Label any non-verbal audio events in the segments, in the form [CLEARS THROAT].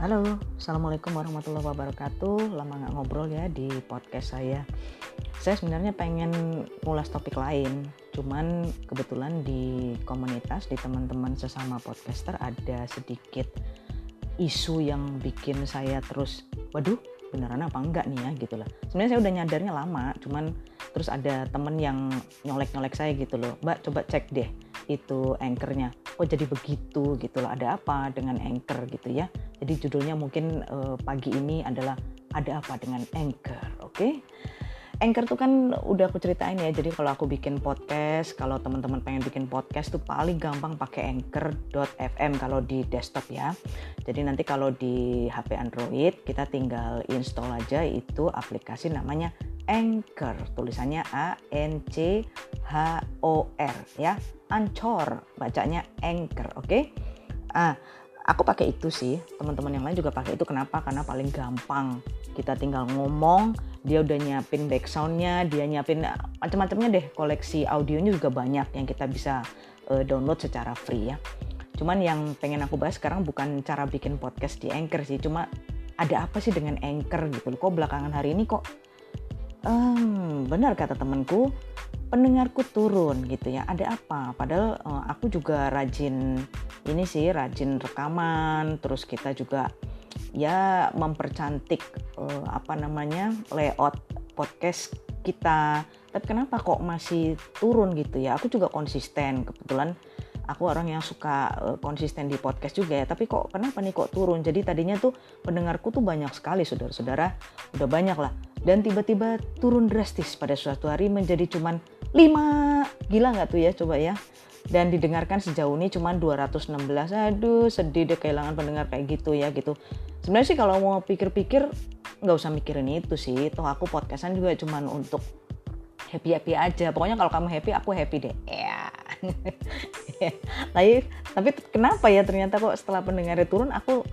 Halo, Assalamualaikum warahmatullahi wabarakatuh. Lama nggak ngobrol ya di podcast saya. Saya sebenarnya pengen ngulas topik lain Cuman kebetulan di komunitas, di teman-teman sesama podcaster Ada sedikit isu yang bikin saya terus Waduh, beneran apa enggak nih ya? gitu loh. Sebenarnya saya udah nyadarnya lama Cuman terus ada temen yang nyolek-nyolek saya gitu loh. Mbak coba cek deh itu anchornya kok jadi begitu gitu loh ada apa dengan anchor gitu ya jadi judulnya mungkin uh, pagi ini adalah ada apa dengan anchor oke okay? Anchor tuh kan udah aku ceritain ya. Jadi kalau aku bikin podcast, kalau teman-teman pengen bikin podcast tuh paling gampang pakai anchor.fm kalau di desktop ya. Jadi nanti kalau di HP Android kita tinggal install aja itu aplikasi namanya Anchor. Tulisannya A N C H O R ya. Ancor bacanya Anchor, oke? Okay? Ah, aku pakai itu sih. Teman-teman yang lain juga pakai itu. Kenapa? Karena paling gampang. Kita tinggal ngomong dia udah nyiapin backsoundnya dia nyiapin macam-macamnya deh. Koleksi audionya juga banyak yang kita bisa uh, download secara free ya. Cuman yang pengen aku bahas sekarang bukan cara bikin podcast di Anchor sih. Cuma ada apa sih dengan Anchor gitu kok belakangan hari ini kok um, benar kata temanku pendengarku turun gitu ya. Ada apa? Padahal uh, aku juga rajin ini sih rajin rekaman terus kita juga ya mempercantik uh, apa namanya layout podcast kita. Tapi kenapa kok masih turun gitu ya? Aku juga konsisten. Kebetulan aku orang yang suka uh, konsisten di podcast juga ya. Tapi kok kenapa nih kok turun? Jadi tadinya tuh pendengarku tuh banyak sekali saudara-saudara. Udah banyak lah. Dan tiba-tiba turun drastis pada suatu hari menjadi cuman 5 gila nggak tuh ya coba ya. Dan didengarkan sejauh ini cuma 216 aduh sedih deh kehilangan pendengar kayak gitu ya gitu. Sebenarnya sih kalau mau pikir-pikir nggak usah mikirin itu sih. Toh aku podcastan juga cuma untuk happy happy aja. Pokoknya kalau kamu happy aku happy deh. Ya. [LAUGHS] Tapi tapi kenapa ya ternyata kok setelah pendengarnya turun aku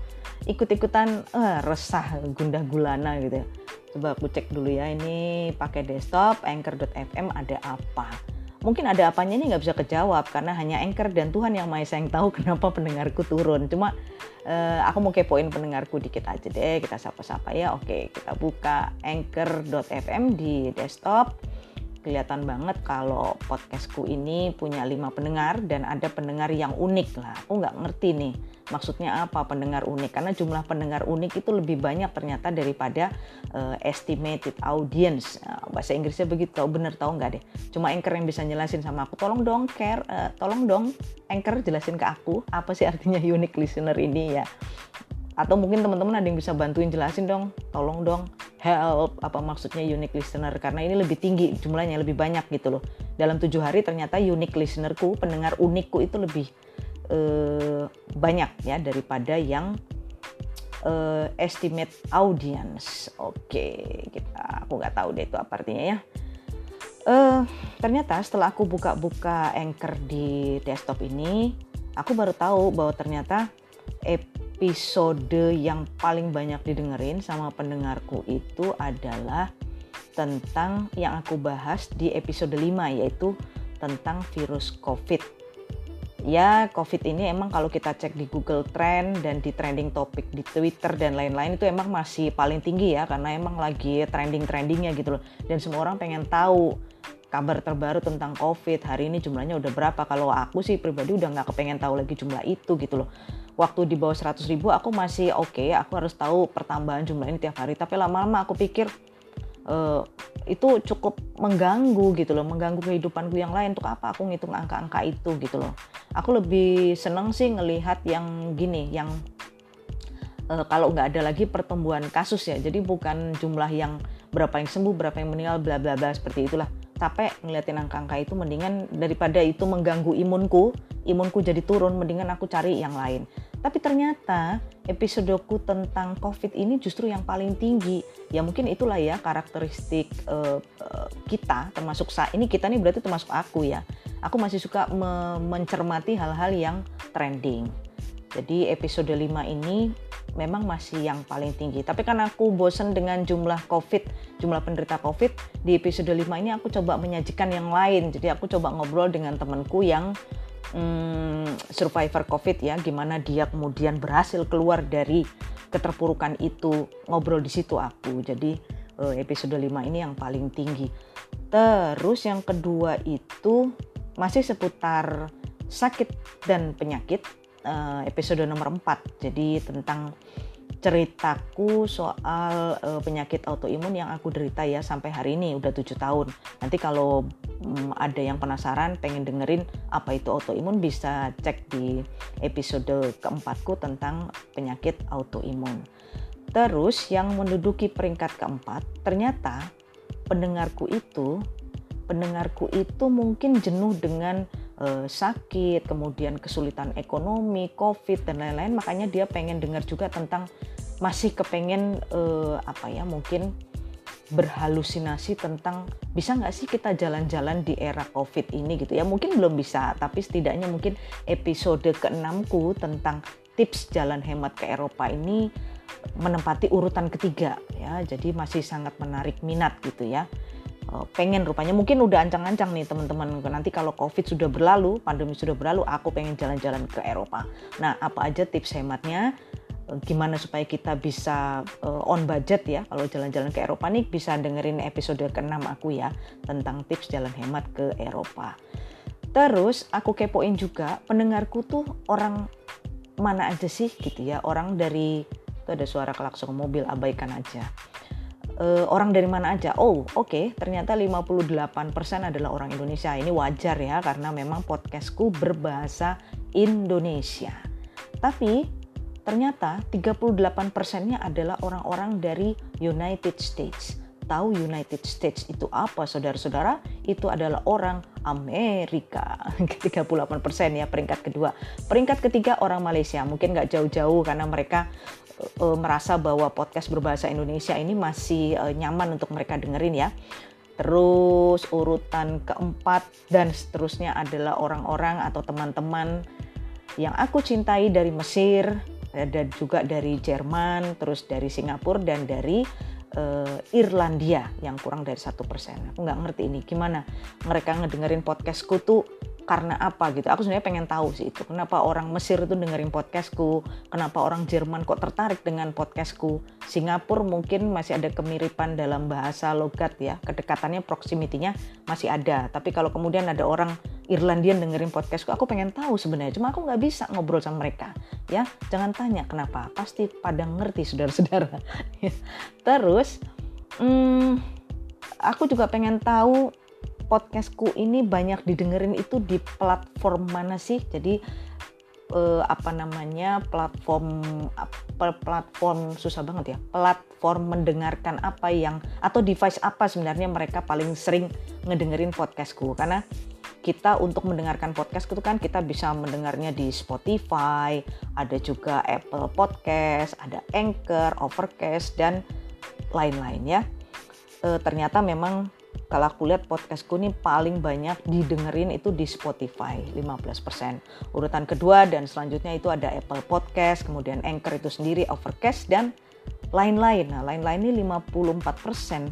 ikut-ikutan uh, resah gundah gulana gitu ya coba aku cek dulu ya ini pakai desktop anchor.fm ada apa? Mungkin ada apanya ini nggak bisa kejawab karena hanya anchor dan Tuhan yang maha yang tahu [LAUGHS] kenapa pendengarku turun. Cuma uh, aku mau kepoin pendengarku dikit aja deh kita sapa-sapa ya. Oke kita buka anchor.fm di desktop kelihatan banget kalau podcastku ini punya lima pendengar dan ada pendengar yang unik lah. Aku nggak ngerti nih maksudnya apa pendengar unik? Karena jumlah pendengar unik itu lebih banyak ternyata daripada uh, estimated audience. Uh, bahasa Inggrisnya begitu tahu bener tahu nggak deh? Cuma anchor yang bisa jelasin sama aku. Tolong dong care uh, tolong dong anchor jelasin ke aku apa sih artinya unique listener ini ya? Atau mungkin teman-teman ada yang bisa bantuin jelasin dong tolong dong help apa maksudnya unique listener? Karena ini lebih tinggi jumlahnya lebih banyak gitu loh. Dalam tujuh hari ternyata unique listenerku pendengar unikku itu lebih uh, banyak ya daripada yang uh, estimate audience. Oke kita aku nggak tahu deh itu apa artinya ya. Uh, ternyata setelah aku buka-buka anchor di desktop ini aku baru tahu bahwa ternyata episode yang paling banyak didengerin sama pendengarku itu adalah tentang yang aku bahas di episode 5 yaitu tentang virus COVID. Ya, COVID ini emang kalau kita cek di Google Trend dan di trending topik di Twitter dan lain-lain itu emang masih paling tinggi ya karena emang lagi trending-trendingnya gitu loh. Dan semua orang pengen tahu kabar terbaru tentang COVID hari ini jumlahnya udah berapa. Kalau aku sih pribadi udah nggak kepengen tahu lagi jumlah itu gitu loh waktu di bawah 100 ribu aku masih oke. Okay, aku harus tahu pertambahan jumlah ini tiap hari. Tapi lama-lama aku pikir uh, itu cukup mengganggu gitu loh mengganggu kehidupanku yang lain. Untuk apa aku ngitung angka-angka itu gitu loh? Aku lebih seneng sih ngelihat yang gini yang uh, kalau nggak ada lagi pertumbuhan kasus ya. Jadi bukan jumlah yang berapa yang sembuh berapa yang meninggal bla bla bla seperti itulah. Capek ngeliatin angka-angka itu mendingan daripada itu mengganggu imunku imunku jadi turun mendingan aku cari yang lain tapi ternyata episodeku tentang COVID ini justru yang paling tinggi. Ya mungkin itulah ya karakteristik uh, uh, kita, termasuk saya. Ini kita nih berarti termasuk aku ya. Aku masih suka me mencermati hal-hal yang trending. Jadi episode 5 ini memang masih yang paling tinggi. Tapi karena aku bosen dengan jumlah COVID, jumlah penderita COVID, di episode 5 ini aku coba menyajikan yang lain. Jadi aku coba ngobrol dengan temanku yang hmm, survivor COVID ya, gimana dia kemudian berhasil keluar dari keterpurukan itu. Ngobrol di situ aku jadi uh, episode 5 ini yang paling tinggi. Terus yang kedua itu masih seputar sakit dan penyakit uh, episode nomor 4 jadi tentang ceritaku soal uh, penyakit autoimun yang aku derita ya sampai hari ini udah tujuh tahun. Nanti kalau um, ada yang penasaran pengen dengerin apa itu autoimun bisa cek di episode keempatku tentang penyakit autoimun. Terus yang menduduki peringkat keempat ternyata pendengarku itu pendengarku itu mungkin jenuh dengan uh, sakit, kemudian kesulitan ekonomi, covid dan lain-lain, makanya dia pengen dengar juga tentang masih kepengen uh, apa ya mungkin berhalusinasi tentang bisa nggak sih kita jalan-jalan di era covid ini gitu ya? Mungkin belum bisa tapi setidaknya mungkin episode keenamku tentang tips jalan hemat ke Eropa ini menempati urutan ketiga ya. Jadi masih sangat menarik minat gitu ya. Eh, pengen rupanya. Mungkin udah ancang-ancang nih teman-teman. Nanti kalau covid sudah berlalu pandemi sudah berlalu aku pengen jalan-jalan ke Eropa. Nah apa aja tips hematnya? Eh, gimana supaya kita bisa uh, on budget ya? Kalau jalan-jalan ke Eropa nih bisa dengerin episode ke-6 aku ya tentang tips jalan hemat ke Eropa. Terus aku kepoin juga pendengarku tuh orang mana aja sih gitu ya? Orang dari itu ada suara klakson mobil abaikan aja uh, orang dari mana aja. Oh, oke, okay, ternyata 58% adalah orang Indonesia. Ini wajar ya karena memang podcastku berbahasa Indonesia. Tapi ternyata 38 persennya adalah orang-orang dari United States. Tahu United States itu apa saudara-saudara? Itu adalah orang Amerika. [LAUGHS] 38 persen ya peringkat kedua. Peringkat ketiga orang Malaysia. Mungkin nggak jauh-jauh karena mereka uh, merasa bahwa podcast berbahasa Indonesia ini masih uh, nyaman untuk mereka dengerin ya. Terus urutan keempat dan seterusnya adalah orang-orang atau teman-teman yang aku cintai dari Mesir, dan juga dari Jerman, terus dari Singapura dan dari uh, Irlandia yang kurang dari satu persen. Aku nggak ngerti ini gimana mereka ngedengerin podcastku tuh karena apa gitu. Aku sebenarnya pengen tahu sih itu. Kenapa orang Mesir itu dengerin podcastku, kenapa orang Jerman kok tertarik dengan podcastku. Singapura mungkin masih ada kemiripan dalam bahasa logat ya, kedekatannya proximity-nya masih ada. Tapi kalau kemudian ada orang Irlandian dengerin podcastku, aku pengen tahu sebenarnya. Cuma aku nggak bisa ngobrol sama mereka. Ya, jangan tanya kenapa. Pasti pada ngerti saudara-saudara. [LAUGHS] Terus, hmm, aku juga pengen tahu podcastku ini banyak didengerin itu di platform mana sih? Jadi eh, apa namanya platform platform susah banget ya platform mendengarkan apa yang atau device apa sebenarnya mereka paling sering ngedengerin podcastku karena kita untuk mendengarkan podcast itu kan kita bisa mendengarnya di Spotify, ada juga Apple Podcast, ada Anchor, Overcast dan lain-lain ya. E, ternyata memang kalau aku lihat podcastku ini paling banyak didengerin itu di Spotify 15%. Urutan kedua dan selanjutnya itu ada Apple Podcast, kemudian Anchor itu sendiri, Overcast dan lain-lain. Nah, lain-lain ini 54%.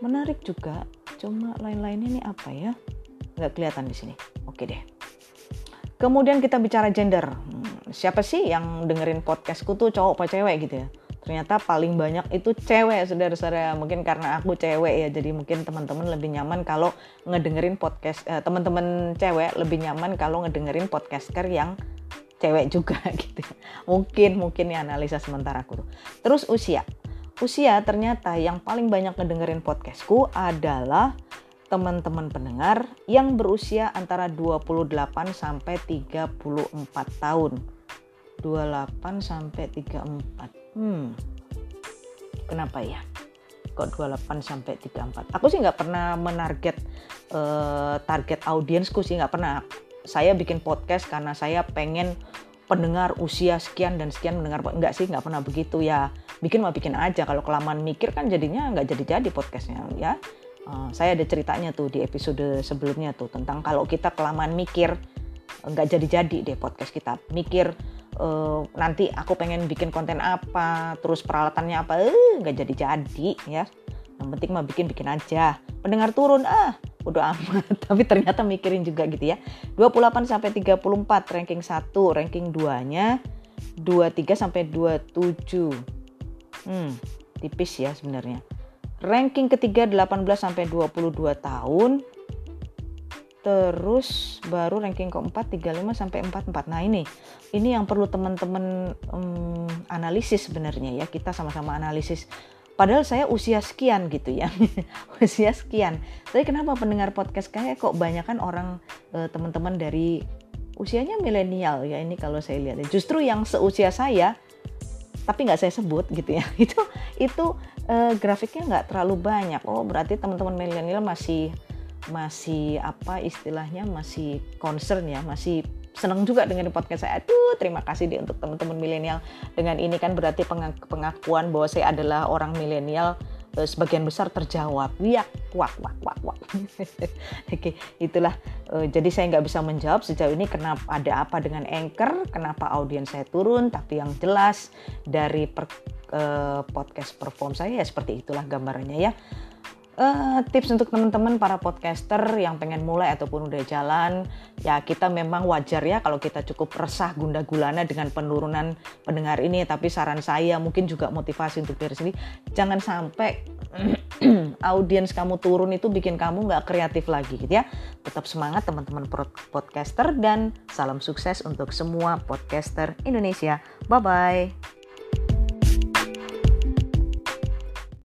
Menarik juga, cuma lain-lain ini apa ya? Nggak kelihatan di sini. Oke deh. Kemudian kita bicara gender. Hmm, siapa sih yang dengerin podcastku tuh cowok apa cewek gitu ya? ternyata paling banyak itu cewek saudara-saudara mungkin karena aku cewek ya jadi mungkin teman-teman lebih nyaman kalau ngedengerin podcast eh, teman-teman cewek lebih nyaman kalau ngedengerin podcaster yang cewek juga [LAUGHS] gitu mungkin mungkin ya analisa sementara aku tuh terus usia usia ternyata yang paling banyak ngedengerin podcastku adalah teman-teman pendengar yang berusia antara 28 sampai 34 tahun 28 sampai 34. Hmm. Kenapa ya? Kok 28 sampai 34? Aku sih nggak pernah menarget uh, target audiensku sih nggak pernah. Saya bikin podcast karena saya pengen pendengar usia sekian dan sekian mendengar enggak sih nggak pernah begitu ya bikin mau bikin aja kalau kelamaan mikir kan jadinya nggak jadi jadi podcastnya ya uh, saya ada ceritanya tuh di episode sebelumnya tuh tentang kalau kita kelamaan mikir nggak jadi-jadi deh podcast kita. Mikir uh, nanti aku pengen bikin konten apa terus peralatannya apa eh nggak jadi jadi ya. Yang penting mah bikin bikin aja. Pendengar turun ah udah amat. [LAUGHS] Tapi ternyata mikirin juga gitu ya. 28 sampai 34 ranking 1 ranking 2 nya 23 sampai 27. Hmm, tipis ya sebenarnya. Ranking ketiga 18 sampai 22 tahun. Terus baru ranking keempat 35 sampai 44. Nah, ini ini yang perlu teman-teman um, analisis sebenarnya ya. Kita sama-sama analisis Padahal saya usia sekian gitu ya, [LAUGHS] usia sekian. Tapi kenapa pendengar podcast kayak kok banyak kan orang uh, teman-teman dari usianya milenial ya ini kalau saya lihat. Justru yang seusia saya, tapi nggak saya sebut gitu ya. [LAUGHS] Itu itu uh, grafiknya nggak terlalu banyak. Oh berarti teman-teman milenial masih masih apa istilahnya masih concern ya, masih senang juga dengan podcast saya. Aduh, terima kasih deh untuk teman-teman milenial. Dengan ini kan berarti pengakuan bahwa saya adalah orang milenial sebagian besar terjawab. Ya, wak, wak, wak, wak. Oke, itulah. Eh, jadi saya nggak bisa menjawab sejauh ini kenapa ada apa dengan anchor, kenapa audiens saya turun. Tapi yang jelas dari per, uh, podcast perform saya ya seperti itulah gambarannya ya uh, tips untuk teman-teman para podcaster yang pengen mulai ataupun udah jalan. Ya kita memang wajar ya kalau kita cukup resah gunda gulana dengan penurunan pendengar ini. Tapi saran saya mungkin juga motivasi untuk diri sendiri jangan sampai [CLEARS THROAT] audiens kamu turun itu bikin kamu nggak kreatif lagi gitu ya. Tetap semangat teman-teman podcaster dan salam sukses untuk semua podcaster Indonesia. Bye bye